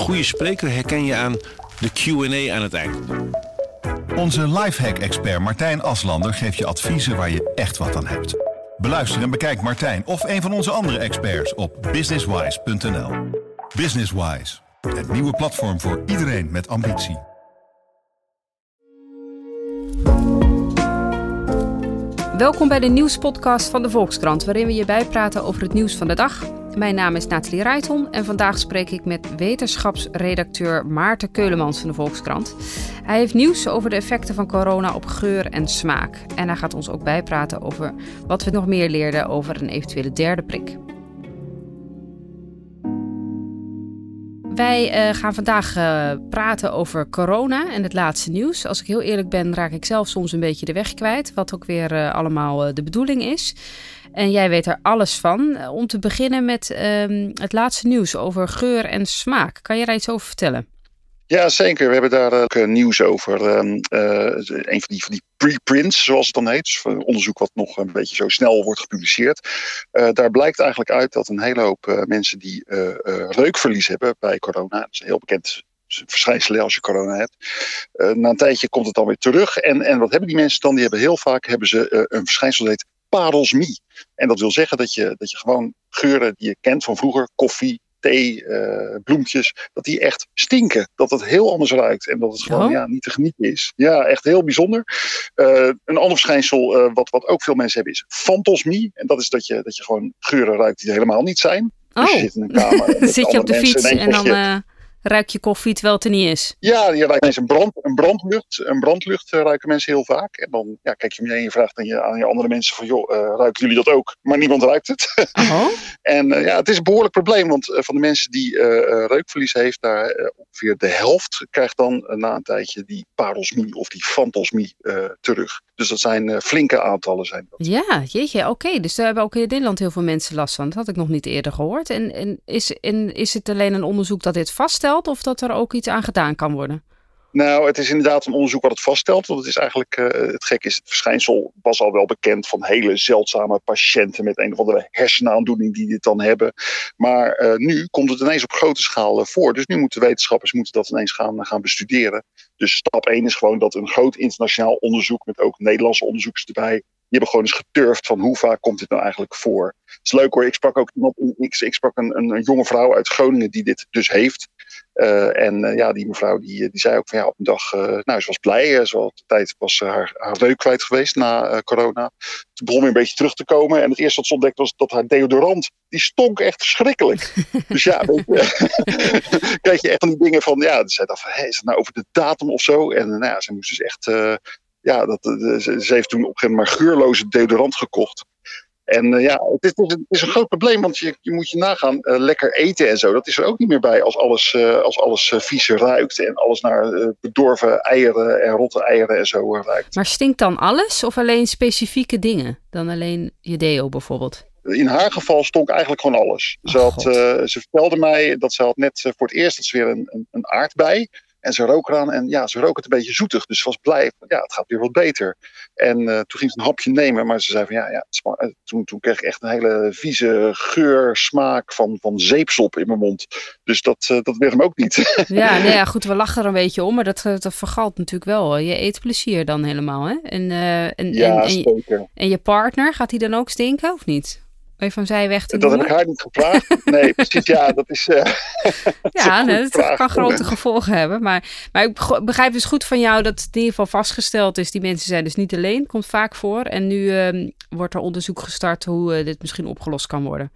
goede spreker herken je aan de Q&A aan het eind. Onze lifehack-expert Martijn Aslander geeft je adviezen waar je echt wat aan hebt. Beluister en bekijk Martijn of een van onze andere experts op businesswise.nl. Businesswise, het nieuwe platform voor iedereen met ambitie. Welkom bij de nieuwspodcast van de Volkskrant, waarin we je bijpraten over het nieuws van de dag. Mijn naam is Nathalie Ruiton en vandaag spreek ik met wetenschapsredacteur Maarten Keulemans van de Volkskrant. Hij heeft nieuws over de effecten van corona op geur en smaak. En hij gaat ons ook bijpraten over wat we nog meer leerden over een eventuele derde prik. Wij uh, gaan vandaag uh, praten over corona en het laatste nieuws. Als ik heel eerlijk ben, raak ik zelf soms een beetje de weg kwijt. Wat ook weer uh, allemaal de bedoeling is. En jij weet er alles van. Om te beginnen met um, het laatste nieuws over geur en smaak. Kan je daar iets over vertellen? Ja, zeker. We hebben daar ook nieuws over. Um, een van die, van die preprints, zoals het dan heet. Dus onderzoek wat nog een beetje zo snel wordt gepubliceerd. Daar blijkt eigenlijk uit dat een hele hoop mensen die reukverlies hebben bij corona. Dat is heel bekend verschijnsel als je corona hebt. na een tijdje komt het dan weer terug. En, en wat hebben die mensen dan? Die hebben heel vaak hebben ze een verschijnsel dat heet parosmie. En dat wil zeggen dat je, dat je gewoon geuren die je kent van vroeger, koffie, thee, uh, bloempjes, dat die echt stinken. Dat het heel anders ruikt en dat het gewoon oh. ja, niet te genieten is. Ja, echt heel bijzonder. Uh, een ander verschijnsel uh, wat, wat ook veel mensen hebben is fantosmie. En dat is dat je, dat je gewoon geuren ruikt die er helemaal niet zijn. Oh. Dus je zit in een kamer. zit je op de fiets en dan ruik je koffie terwijl het er niet is. Ja, je ruikt mensen een, brand, een brandlucht. Een brandlucht uh, ruiken mensen heel vaak. En dan ja, kijk je om je heen en je vraagt aan je, aan je andere mensen van... joh, uh, ruiken jullie dat ook? Maar niemand ruikt het. Oh. en uh, ja, het is een behoorlijk probleem. Want van de mensen die reukverlies heeft... daar ongeveer de helft krijgt dan na een tijdje die parosmie of die fantosmie terug. Dus dat zijn flinke aantallen. Zijn dat. Ja, jeetje, oké. Dus daar hebben ook in Nederland heel veel mensen last van. Dat had ik nog niet eerder gehoord. En, en, is, en is het alleen een onderzoek dat dit vaststelt... of dat er ook iets aan gedaan kan worden? Nou, het is inderdaad een onderzoek wat het vaststelt. Want het is eigenlijk, uh, het gek is, het verschijnsel was al wel bekend van hele zeldzame patiënten met een of andere hersenaandoening die dit dan hebben. Maar uh, nu komt het ineens op grote schaal uh, voor. Dus nu moeten wetenschappers moeten dat ineens gaan, gaan bestuderen. Dus stap 1 is gewoon dat een groot internationaal onderzoek met ook Nederlandse onderzoekers erbij die hebben gewoon eens geturfd van hoe vaak komt dit nou eigenlijk voor. Het is leuk hoor, ik sprak ook iemand, ik, ik sprak een, een, jonge vrouw uit Groningen die dit dus heeft. Uh, en uh, ja, die mevrouw die, die zei ook van ja, op een dag, uh, nou, ze was blij. Zoals de tijd was haar, haar reuk kwijt geweest na corona. Toen begon weer een beetje terug te komen. En het eerste wat ze ontdekte was dat haar deodorant, die stonk echt verschrikkelijk. dus ja, weet je, krijg je echt van die dingen van, ja, ze dacht van, is het nou over de datum of zo? En nou ja, ze moest dus echt ja, dat, ze heeft toen op een gegeven moment maar geurloze deodorant gekocht. En uh, ja, het is, het is, een groot probleem, want je, je moet je nagaan, uh, lekker eten en zo, dat is er ook niet meer bij als alles, uh, als alles vies ruikt en alles naar bedorven eieren en rotte eieren en zo ruikt. Maar stinkt dan alles of alleen specifieke dingen? Dan alleen je deo bijvoorbeeld? In haar geval stonk eigenlijk gewoon alles. Oh, ze, had, ze vertelde mij dat ze had net voor het eerst dat ze weer een, een, een aardbei en ze rook eraan en ja, ze rook het een beetje zoetig. Dus ze was blij, ja, het gaat weer wat beter. En uh, toen ging ze een hapje nemen, maar ze zei van ja, ja eh, toen, toen kreeg ik echt een hele vieze geur, smaak van, van zeepsop in mijn mond. Dus dat, uh, dat werd hem ook niet. Ja, nee, ja, goed, we lachen er een beetje om, maar dat, dat vergalt natuurlijk wel je eetplezier dan helemaal. Hè? En, uh, en, ja, en, en, en, je partner, gaat hij dan ook stinken of niet? Van zij weg te dat doen? Dat heb ik haar niet gevraagd. Nee, precies. Ja, dat is. Uh, ja, nee, dat kan grote gevolgen hebben. Maar, maar ik begrijp dus goed van jou dat het in ieder geval vastgesteld is. Die mensen zijn dus niet alleen. Komt vaak voor. En nu uh, wordt er onderzoek gestart hoe uh, dit misschien opgelost kan worden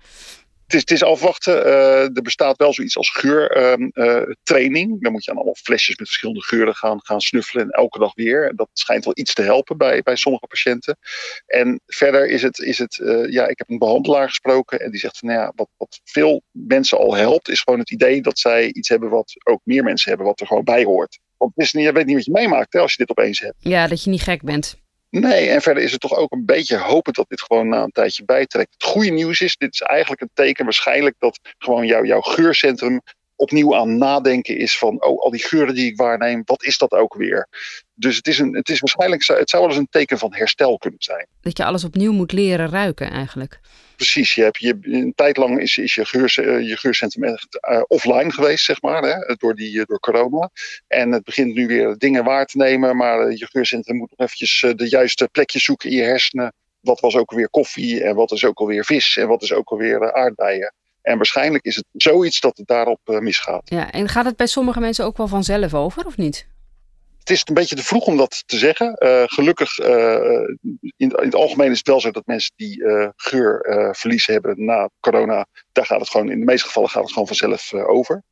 het is, het afwachten. Uh, er bestaat wel zoiets als geurtraining. Uh, uh, dan moet je aan allemaal flesjes met verschillende geuren gaan, gaan snuffelen. En elke dag weer. Dat schijnt wel iets te helpen bij, bij sommige patiënten. En verder is het, is het eh, ja, ik heb een behandelaar gesproken. En die zegt van, nou ja, wat, wat veel mensen al helpt, is gewoon het idee dat zij iets hebben wat ook meer mensen hebben, wat er gewoon bij hoort. Want het je weet niet wat je meemaakt als je dit opeens hebt. Ja, dat je niet gek bent. Nee, en verder is het toch ook een beetje hopen dat dit gewoon na een tijdje bijtrekt. Het goede nieuws is, dit is eigenlijk een teken waarschijnlijk dat gewoon jouw jouw geurcentrum opnieuw aan nadenken is van, oh, al die geuren die ik waarneem, wat is dat ook weer? Dus het is, een, het is waarschijnlijk, het zou wel eens een teken van herstel kunnen zijn. Dat je alles opnieuw moet leren ruiken eigenlijk. Precies, je hebt je, een tijd lang is, is je, geur, eh, je geurcentrum echt uh, offline geweest, zeg maar, hè, door, die, door corona. En het begint nu weer dingen waar te nemen, maar je geurcentrum moet nog eventjes de juiste plekjes zoeken in je hersenen. Wat was ook alweer koffie en wat is ook alweer vis en wat is ook alweer aardbeien. En waarschijnlijk is het zoiets dat het daarop misgaat. Ja, en gaat het bij sommige mensen ook wel vanzelf over, of niet? Het is een beetje te vroeg om dat te zeggen. Uh, gelukkig, uh, in, in, het algemeen is het wel zo dat mensen die geurverlies hebben na corona, daar gaat het gewoon, in de meeste gevallen gaat het gewoon vanzelf over.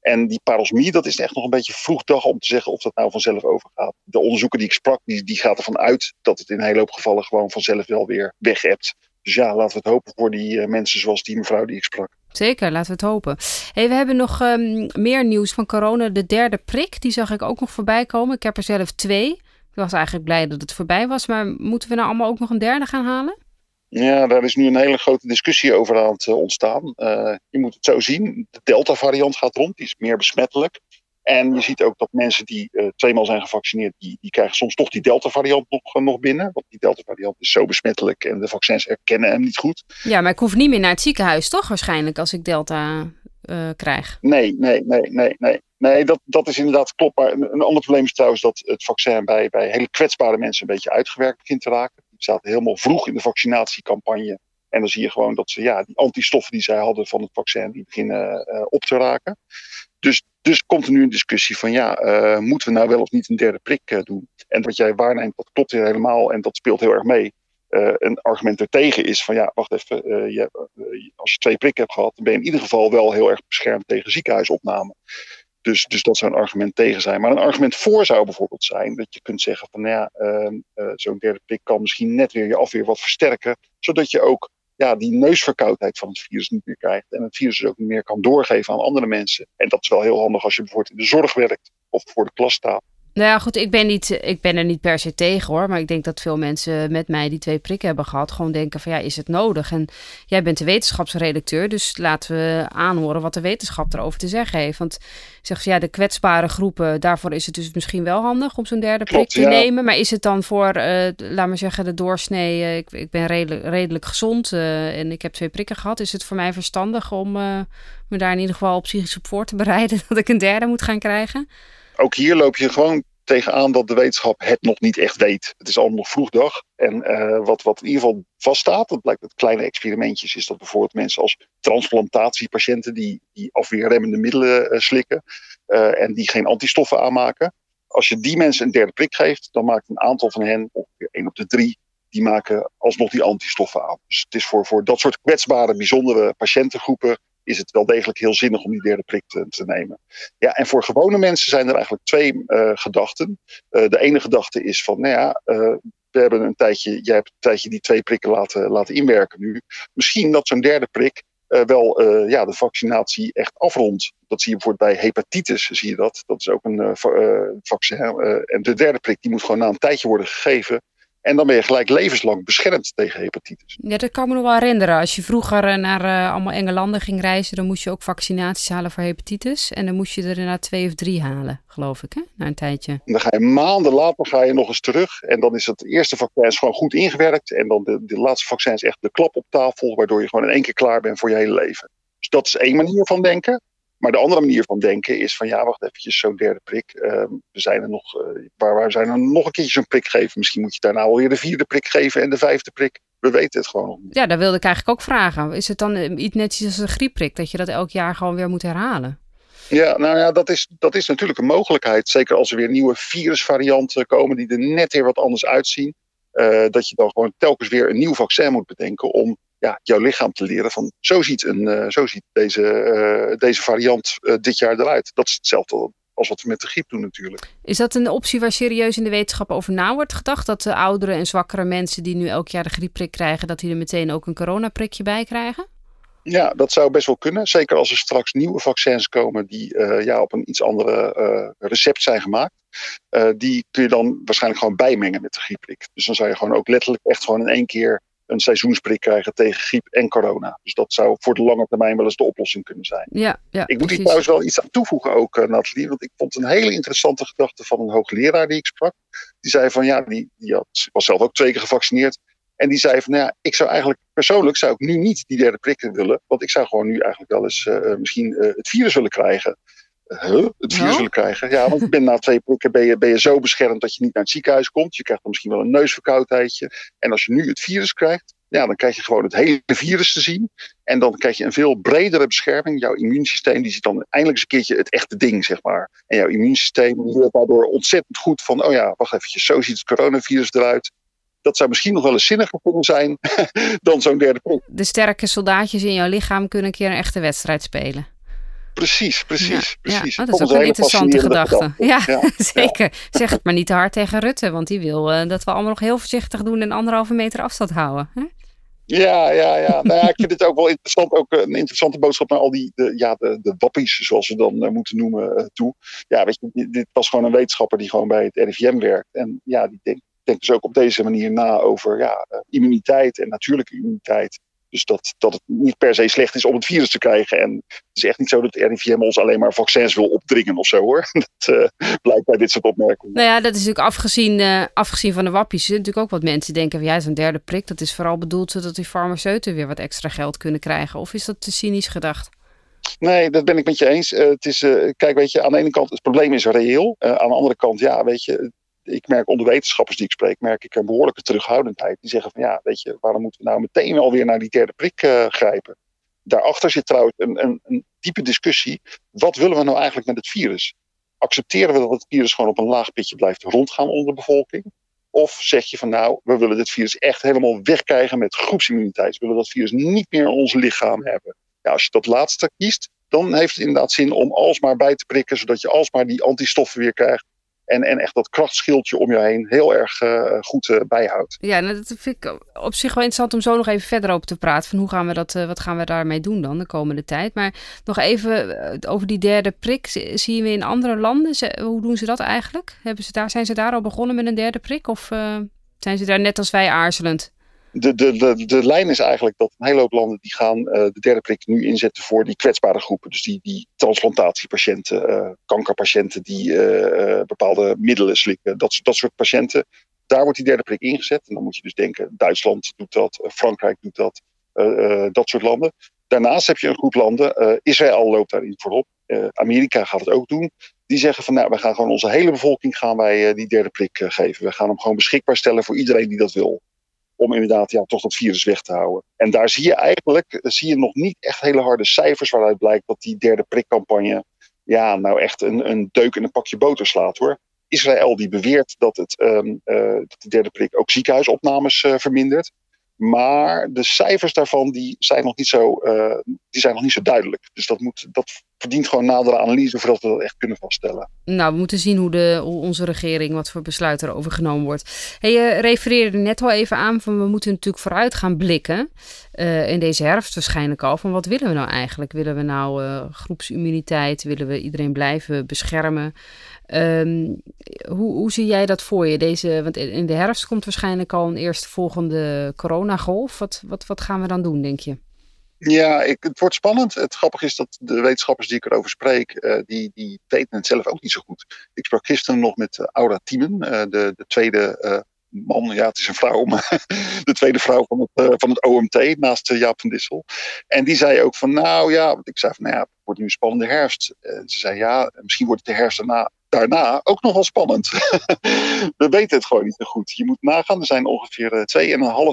En die parosmie, dat is echt nog een beetje vroeg dag om te zeggen of dat nou vanzelf overgaat. De onderzoeken die ik sprak, die, die gaat ervan uit dat het in een hele hoop gevallen gewoon vanzelf wel weer weg hebt. Dus ja, laten we het hopen voor die mensen zoals die mevrouw die ik sprak. Zeker, laten we het hopen. Hey, we hebben nog um, meer nieuws van corona. De derde prik, die zag ik ook nog voorbij komen. Ik heb er zelf twee. Ik was eigenlijk blij dat het voorbij was. Maar moeten we nou allemaal ook nog een derde gaan halen? Ja, daar is nu een hele grote discussie over aan het ontstaan. Uh, je moet het zo zien. De Delta-variant gaat rond. Die is meer besmettelijk. En je ziet ook dat mensen die uh, tweemaal zijn gevaccineerd, die, die krijgen soms toch die Delta-variant nog, uh, nog binnen. Want die Delta-variant is zo besmettelijk en de vaccins herkennen hem niet goed. Ja, maar ik hoef niet meer naar het ziekenhuis, toch? Waarschijnlijk als ik Delta uh, krijg. Nee, nee, nee, nee, nee. Nee, dat, dat is inderdaad klopt. Maar een, een ander probleem is trouwens dat het vaccin bij, bij hele kwetsbare mensen een beetje uitgewerkt begint te raken. Die staat helemaal vroeg in de vaccinatiecampagne. En dan zie je gewoon dat ze ja, die antistoffen die zij hadden van het vaccin, die beginnen op te raken. Dus, dus komt er nu een discussie van ja, uh, moeten we nou wel of niet een derde prik uh, doen? En wat jij waarneemt, dat klopt helemaal en dat speelt heel erg mee. Uh, een argument ertegen is van ja, wacht even, je, als je twee prikken hebt gehad, dan ben je in ieder geval wel heel erg beschermd tegen ziekenhuisopname. Dus, dus dat zou een argument tegen zijn. Maar een argument voor zou bijvoorbeeld zijn dat je kunt zeggen van nou ja, zo'n derde prik kan misschien net weer je afweer wat versterken, zodat je ook ja, die neusverkoudheid van het virus niet meer krijgt. En het virus dus ook niet meer kan doorgeven aan andere mensen. En dat is wel heel handig als je bijvoorbeeld in de zorg werkt of voor de klas staat. Nou ja, goed, ik ben, niet, ik ben er niet per se tegen hoor. Maar ik denk dat veel mensen met mij die twee prikken hebben gehad, gewoon denken van ja, is het nodig? En jij bent de wetenschapsredacteur, dus laten we aanhoren wat de wetenschap erover te zeggen heeft. Want zegt ja, de kwetsbare groepen, daarvoor is het dus misschien wel handig om zo'n derde prik te nemen. Maar is het dan voor, uh, laat maar zeggen, de doorsnee, uh, ik, ik ben redelijk, redelijk gezond uh, en ik heb twee prikken gehad. Is het voor mij verstandig om me daar in ieder geval psychisch op voor te bereiden dat ik een derde moet gaan krijgen? Ook hier loop je gewoon tegenaan dat de wetenschap het nog niet echt weet. Het is allemaal nog vroegdag. En uh, wat, wat in ieder geval vaststaat, dat blijkt uit kleine experimentjes, is dat bijvoorbeeld mensen als transplantatiepatiënten die, die afweerremmende middelen uh, slikken uh, en die geen antistoffen aanmaken. Als je die mensen een derde prik geeft, dan maakt een aantal van hen, ongeveer 1 op de 3, die maken alsnog die antistoffen aan. Dus het is voor, voor dat soort kwetsbare, bijzondere patiëntengroepen is het wel degelijk heel zinnig om die derde prik te, nemen. Ja, en voor gewone mensen zijn er eigenlijk twee uh, gedachten. Uh, de ene gedachte is van, nou ja, uh, we hebben een tijdje, jij hebt een tijdje die twee prikken laten, laten inwerken nu. Misschien dat zo'n derde prik wel ja, de vaccinatie echt afrondt. Dat zie je bijvoorbeeld bij hepatitis, zie je dat. Dat is ook een vaccin. en de derde prik die moet gewoon na een tijdje worden gegeven. En dan ben je gelijk levenslang beschermd tegen hepatitis. Ja, dat kan me nog wel herinneren. Als je vroeger eh, naar uh, allemaal enge landen ging reizen, dan moest je ook vaccinaties halen voor hepatitis. En dan moest je er na twee of drie halen, geloof ik, hè? na een tijdje. En dan ga je maanden later ga je nog eens terug. En dan is het eerste vaccin gewoon goed ingewerkt. En dan de, de laatste vaccin is echt de klap op tafel, waardoor je gewoon in één keer klaar bent voor je hele leven. Dus dat is één manier van denken. Maar de andere manier van denken is van ja, wacht eventjes, zo'n derde prik. Uh, we zijn er nog, uh, waar, waar zijn er nog een keertje zo'n prik geven? Misschien moet je daarna alweer de vierde prik geven en de vijfde prik. We weten het gewoon nog niet. Ja, dat wilde ik eigenlijk ook vragen. Is het dan eh, iets net als een griepprik, dat je dat elk jaar gewoon weer moet herhalen? Ja, nou ja, dat is, dat is natuurlijk een mogelijkheid. Zeker als er weer nieuwe virusvarianten komen die er net weer wat anders uitzien. Uh, dat je dan gewoon telkens weer een nieuw vaccin moet bedenken om ja, jouw lichaam te leren van zo ziet, een, uh, zo ziet deze, uh, deze variant uh, dit jaar eruit. Dat is hetzelfde als wat we met de griep doen natuurlijk. Is dat een optie waar serieus in de wetenschap over na wordt gedacht? Dat de oudere en zwakkere mensen die nu elk jaar de griepprik krijgen, dat die er meteen ook een coronaprikje bij krijgen? Ja, dat zou best wel kunnen. Zeker als er straks nieuwe vaccins komen die ja, op een iets andere recept zijn gemaakt. die kun je dan waarschijnlijk gewoon bijmengen met de griepprik. Dus dan zou je gewoon ook letterlijk echt gewoon in één keer een seizoensprik krijgen tegen griep en corona. Dus dat zou voor de lange termijn wel eens de oplossing kunnen zijn. Ja, ja, ik moet precies. hier trouwens wel iets aan toevoegen ook, uh, Nathalie. Want ik vond een hele interessante gedachte van een hoogleraar die ik sprak. Die zei van ja, die, die had, was zelf ook twee keer gevaccineerd. En die zei van nou ja, ik zou eigenlijk persoonlijk zou ik nu niet die derde prik willen. Want ik zou gewoon nu eigenlijk wel eens uh, misschien uh, het virus willen krijgen. Huh? Het virus Oh. willen krijgen. Ja, want ben na twee prikken ben je, ben je zo beschermd dat je niet naar het ziekenhuis komt. Je krijgt dan misschien wel een neusverkoudheidje. En als je nu het virus krijgt, ja, dan krijg je gewoon het hele virus te zien. En dan krijg je een veel bredere bescherming. Jouw immuunsysteem die ziet dan eindelijk eens een keertje het echte ding, zeg maar. En jouw immuunsysteem leert daardoor ontzettend goed van, oh ja, wacht eventjes, zo ziet het coronavirus eruit. Dat zou misschien nog wel eens zinniger kunnen zijn dan zo'n derde prik. De sterke soldaatjes in jouw lichaam kunnen een keer een echte wedstrijd spelen. Precies, precies, precies. Oh, dat is ook een interessante gedachte. Ja, Ja, zeker. Zeg het maar niet te hard tegen Rutte, want die wil eh, dat we allemaal nog heel voorzichtig doen en anderhalve meter afstand houden. Hè? Ja, ja, ja. Nou ja, ik vind het ook wel interessant. Ook een interessante boodschap naar al die, de, ja, de, de wappies, zoals we dan uh, moeten noemen, uh, toe. Ja, weet je, dit was gewoon een wetenschapper die gewoon bij het RIVM werkt. En ja, die denkt, denkt dus ook op deze manier na over ja, immuniteit en natuurlijke immuniteit. Dus dat, dat het niet per se slecht is om het virus te krijgen. En het is echt niet zo dat RIVM ons alleen maar vaccins wil opdringen of zo hoor. Dat uh, blijkt bij dit soort opmerkingen. Nou ja, dat is natuurlijk afgezien, uh, afgezien van de wappies. Er zijn natuurlijk ook wat mensen denken van ja, zo'n derde prik, dat is vooral bedoeld zodat die farmaceuten weer wat extra geld kunnen krijgen. Of is dat te cynisch gedacht? Nee, dat ben ik met je eens. Uh, het is, kijk, weet je, aan de ene kant het probleem is reëel. aan de andere kant, ja, weet je, ik merk onder wetenschappers die ik spreek, merk ik een behoorlijke terughoudendheid. Die zeggen van ja, weet je, waarom moeten we nou meteen alweer naar die derde prik uh, grijpen? Daarachter zit trouwens een, een, een, diepe discussie. Wat willen we nou eigenlijk met het virus? Accepteren we dat het virus gewoon op een laag pitje blijft rondgaan onder de bevolking? Of zeg je van nou, we willen dit virus echt helemaal wegkrijgen met groepsimmuniteit. We willen dat virus niet meer in ons lichaam hebben. Ja, als je dat laatste kiest, dan heeft het inderdaad zin om alsmaar bij te prikken, zodat je alsmaar die antistoffen weer krijgt. En, en echt dat krachtschildje om je heen heel erg uh, goed uh, bijhoudt. Ja, nou, dat vind ik op zich wel interessant om zo nog even verder over te praten. Van hoe gaan we dat, uh, wat gaan we daarmee doen dan de komende tijd? Maar nog even eh, over die derde prik. Zien we in andere landen, hoe doen ze dat eigenlijk? Hebben ze daar, zijn ze daar al begonnen met een derde prik? Of zijn ze daar net als wij aarzelend? De, de, de, de lijn is eigenlijk dat een hele hoop landen die gaan uh, de derde prik nu inzetten voor die kwetsbare groepen. Dus die, die transplantatiepatiënten, uh, kankerpatiënten die uh, bepaalde middelen slikken, dat, dat soort patiënten. Daar wordt die derde prik ingezet. En dan moet je dus denken, Duitsland doet dat, Frankrijk doet dat, dat soort landen. Daarnaast heb je een groep landen, Israël loopt daarin voorop, Amerika gaat het ook doen. Die zeggen van nou, we gaan gewoon onze hele bevolking gaan wij die derde prik geven. We gaan hem gewoon beschikbaar stellen voor iedereen die dat wil om inderdaad ja, toch dat virus weg te houden. En daar zie je eigenlijk zie je nog niet echt hele harde cijfers waaruit blijkt dat die derde prikcampagne ja, nou echt een, een deuk in een pakje boter slaat hoor. Israël die beweert dat, het, uh, dat die derde prik ook ziekenhuisopnames uh, vermindert. Maar de cijfers daarvan die zijn, nog niet zo, uh, die zijn nog niet zo duidelijk. Dus dat, moet, dat verdient gewoon nadere analyse voordat we dat echt kunnen vaststellen. Nou, we moeten zien hoe, de, onze regering, wat voor besluit er over genomen wordt. Hey, je refereerde net al even aan van we moeten natuurlijk vooruit gaan blikken. Uh, in deze herfst waarschijnlijk al. Van wat willen we nou eigenlijk? Willen we nou uh, groepsimmuniteit? Willen we iedereen blijven beschermen? Um, hoe, hoe zie jij dat voor je? Deze, want in de herfst komt waarschijnlijk al een eerste volgende coronagolf. Wat, wat, wat gaan we dan doen, denk je? Ja, ik, het wordt spannend. Het grappige is dat de wetenschappers die ik erover spreek, uh, die, die weten het zelf ook niet zo goed. Ik sprak gisteren nog met uh, Aura Thiemen, uh, de, de tweede man, ja het is een vrouw, maar de tweede vrouw van het, van het OMT naast Jaap van Dissel. En die zei ook van nou ja, ik zei van nou ja, het wordt nu een spannende herfst. ze zei ja, misschien wordt het de herfst daarna daarna ook nog wel spannend. We weten het gewoon niet zo goed. Je moet nagaan, er zijn ongeveer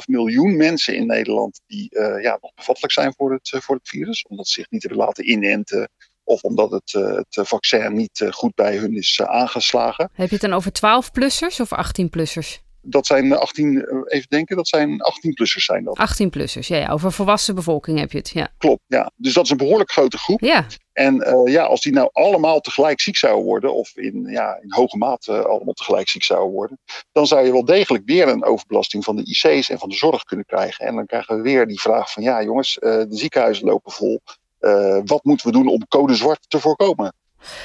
2,5 miljoen mensen in Nederland die uh, ja, nog bevattelijk zijn voor het, uh, voor het virus. Omdat ze zich niet hebben laten inenten. Of omdat het, het vaccin niet goed bij hun is aangeslagen. Heb je het dan over 12-plussers of 18-plussers? Dat zijn 18, even denken, dat zijn 18-plussers zijn dat. 18-plussers, ja, ja. Over volwassen bevolking heb je het, ja. Klopt, ja. Dus dat is een behoorlijk grote groep. Ja. En uh, ja, als die nou allemaal tegelijk ziek zouden worden, of in, ja, in hoge mate uh, allemaal tegelijk ziek zouden worden, dan zou je wel degelijk weer een overbelasting van de IC's en van de zorg kunnen krijgen. En dan krijgen we weer die vraag van, ja jongens, uh, de ziekenhuizen lopen vol. wat moeten we doen om code zwart te voorkomen?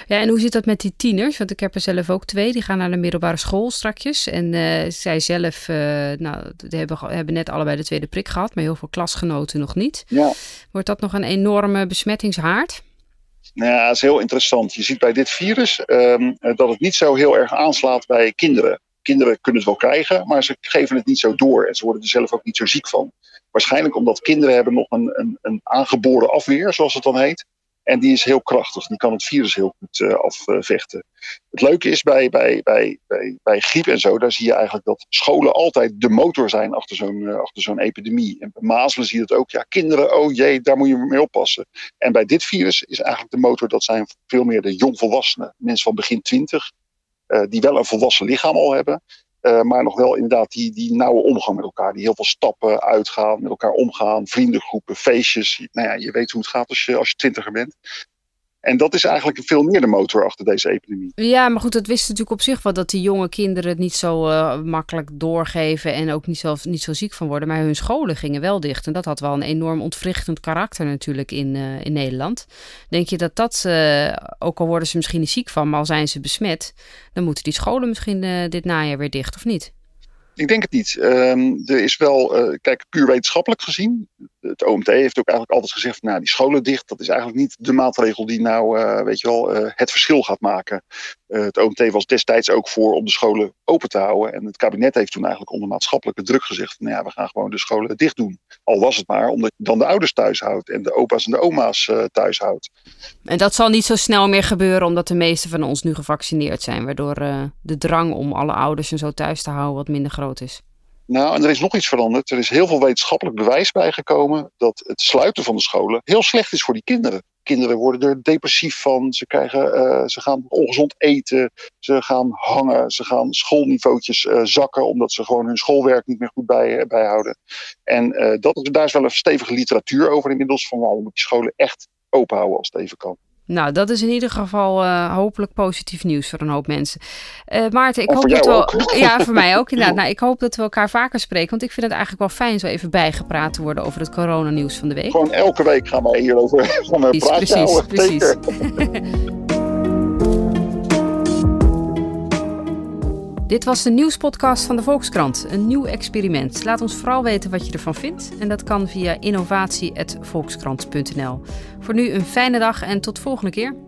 Ja, en hoe zit dat met die tieners? Want ik heb er zelf ook twee. Die gaan naar de middelbare school strakjes. En uh, zij zelf, uh, nou, hebben, hebben net allebei de tweede prik gehad, maar heel veel klasgenoten nog niet. Ja. Wordt dat nog een enorme besmettingshaard? Nou ja, dat is heel interessant. Je ziet bij dit virus um, dat het niet zo heel erg aanslaat bij kinderen. Kinderen kunnen het wel krijgen, maar ze geven het niet zo door. En ze worden er zelf ook niet zo ziek van. Waarschijnlijk omdat kinderen hebben nog een, een, een aangeboren afweer, zoals het dan heet. En die is heel krachtig. Die kan het virus heel goed uh, afvechten. Het leuke is bij, bij, bij, bij, bij griep en zo, daar zie je eigenlijk dat scholen altijd de motor zijn achter zo'n uh, achter zo'n epidemie. En bij mazelen zie je het ook. Ja, kinderen, oh jee, daar moet je mee oppassen. En bij dit virus is eigenlijk de motor, dat zijn veel meer de jongvolwassenen. Mensen van begin twintig, uh, die wel een volwassen lichaam al hebben. Uh, maar nog wel inderdaad die, die nauwe omgang met elkaar. Die heel veel stappen, uitgaan, met elkaar omgaan. Vriendengroepen, feestjes. Nou ja, je weet hoe het gaat als je, als je twintiger bent. En dat is eigenlijk veel meer de motor achter deze epidemie. Ja, maar goed, dat wist natuurlijk op zich wel dat die jonge kinderen het niet zo uh, makkelijk doorgeven en ook niet, zelf, niet zo ziek van worden. Maar hun scholen gingen wel dicht. En dat had wel een enorm ontwrichtend karakter natuurlijk in, uh, in Nederland. Denk je dat dat, uh, ook al worden ze misschien niet ziek van, maar al zijn ze besmet, dan moeten die scholen misschien dit najaar weer dicht of niet? Ik denk het niet. Um, er is wel, uh, kijk, puur wetenschappelijk gezien. Het OMT heeft ook eigenlijk altijd gezegd: nou, die scholen dicht, dat is eigenlijk niet de maatregel die nou, uh, weet je wel, uh, het verschil gaat maken. het OMT was destijds ook voor om de scholen open te houden. En het kabinet heeft toen eigenlijk onder maatschappelijke druk gezegd: nou ja, we gaan gewoon de scholen dicht doen. Al was het maar omdat je dan de ouders thuis houdt en de opa's en de oma's thuis houdt. En dat zal niet zo snel meer gebeuren, omdat de meesten van ons nu gevaccineerd zijn. Waardoor de drang om alle ouders en zo thuis te houden wat minder groot is. Nou, en er is nog iets veranderd. Er is heel veel wetenschappelijk bewijs bijgekomen dat het sluiten van de scholen heel slecht is voor die kinderen. Kinderen worden er depressief van, ze, krijgen, uh, ze gaan ongezond eten, ze gaan hangen, ze gaan schoolniveautjes uh, zakken omdat ze gewoon hun schoolwerk niet meer goed bij, bijhouden. En uh, dat, daar is wel een stevige literatuur over inmiddels van waarom we die scholen echt open houden als het even kan. Nou, dat is in ieder geval uh, hopelijk positief nieuws voor een hoop mensen. Uh, Maarten, ik hoop dat we. Ook. Ja, voor mij ook inderdaad. Nou, ik hoop dat we elkaar vaker spreken. Want ik vind het eigenlijk wel fijn zo even bijgepraat te worden over het coronanieuws van de week. Gewoon elke week gaan wij hierover gaan we precies, praten. Precies, precies. Dit was de nieuwspodcast van de Volkskrant. Een nieuw experiment. Laat ons vooral weten wat je ervan vindt. En dat kan via innovatie.volkskrant.nl. Voor nu een fijne dag en tot volgende keer.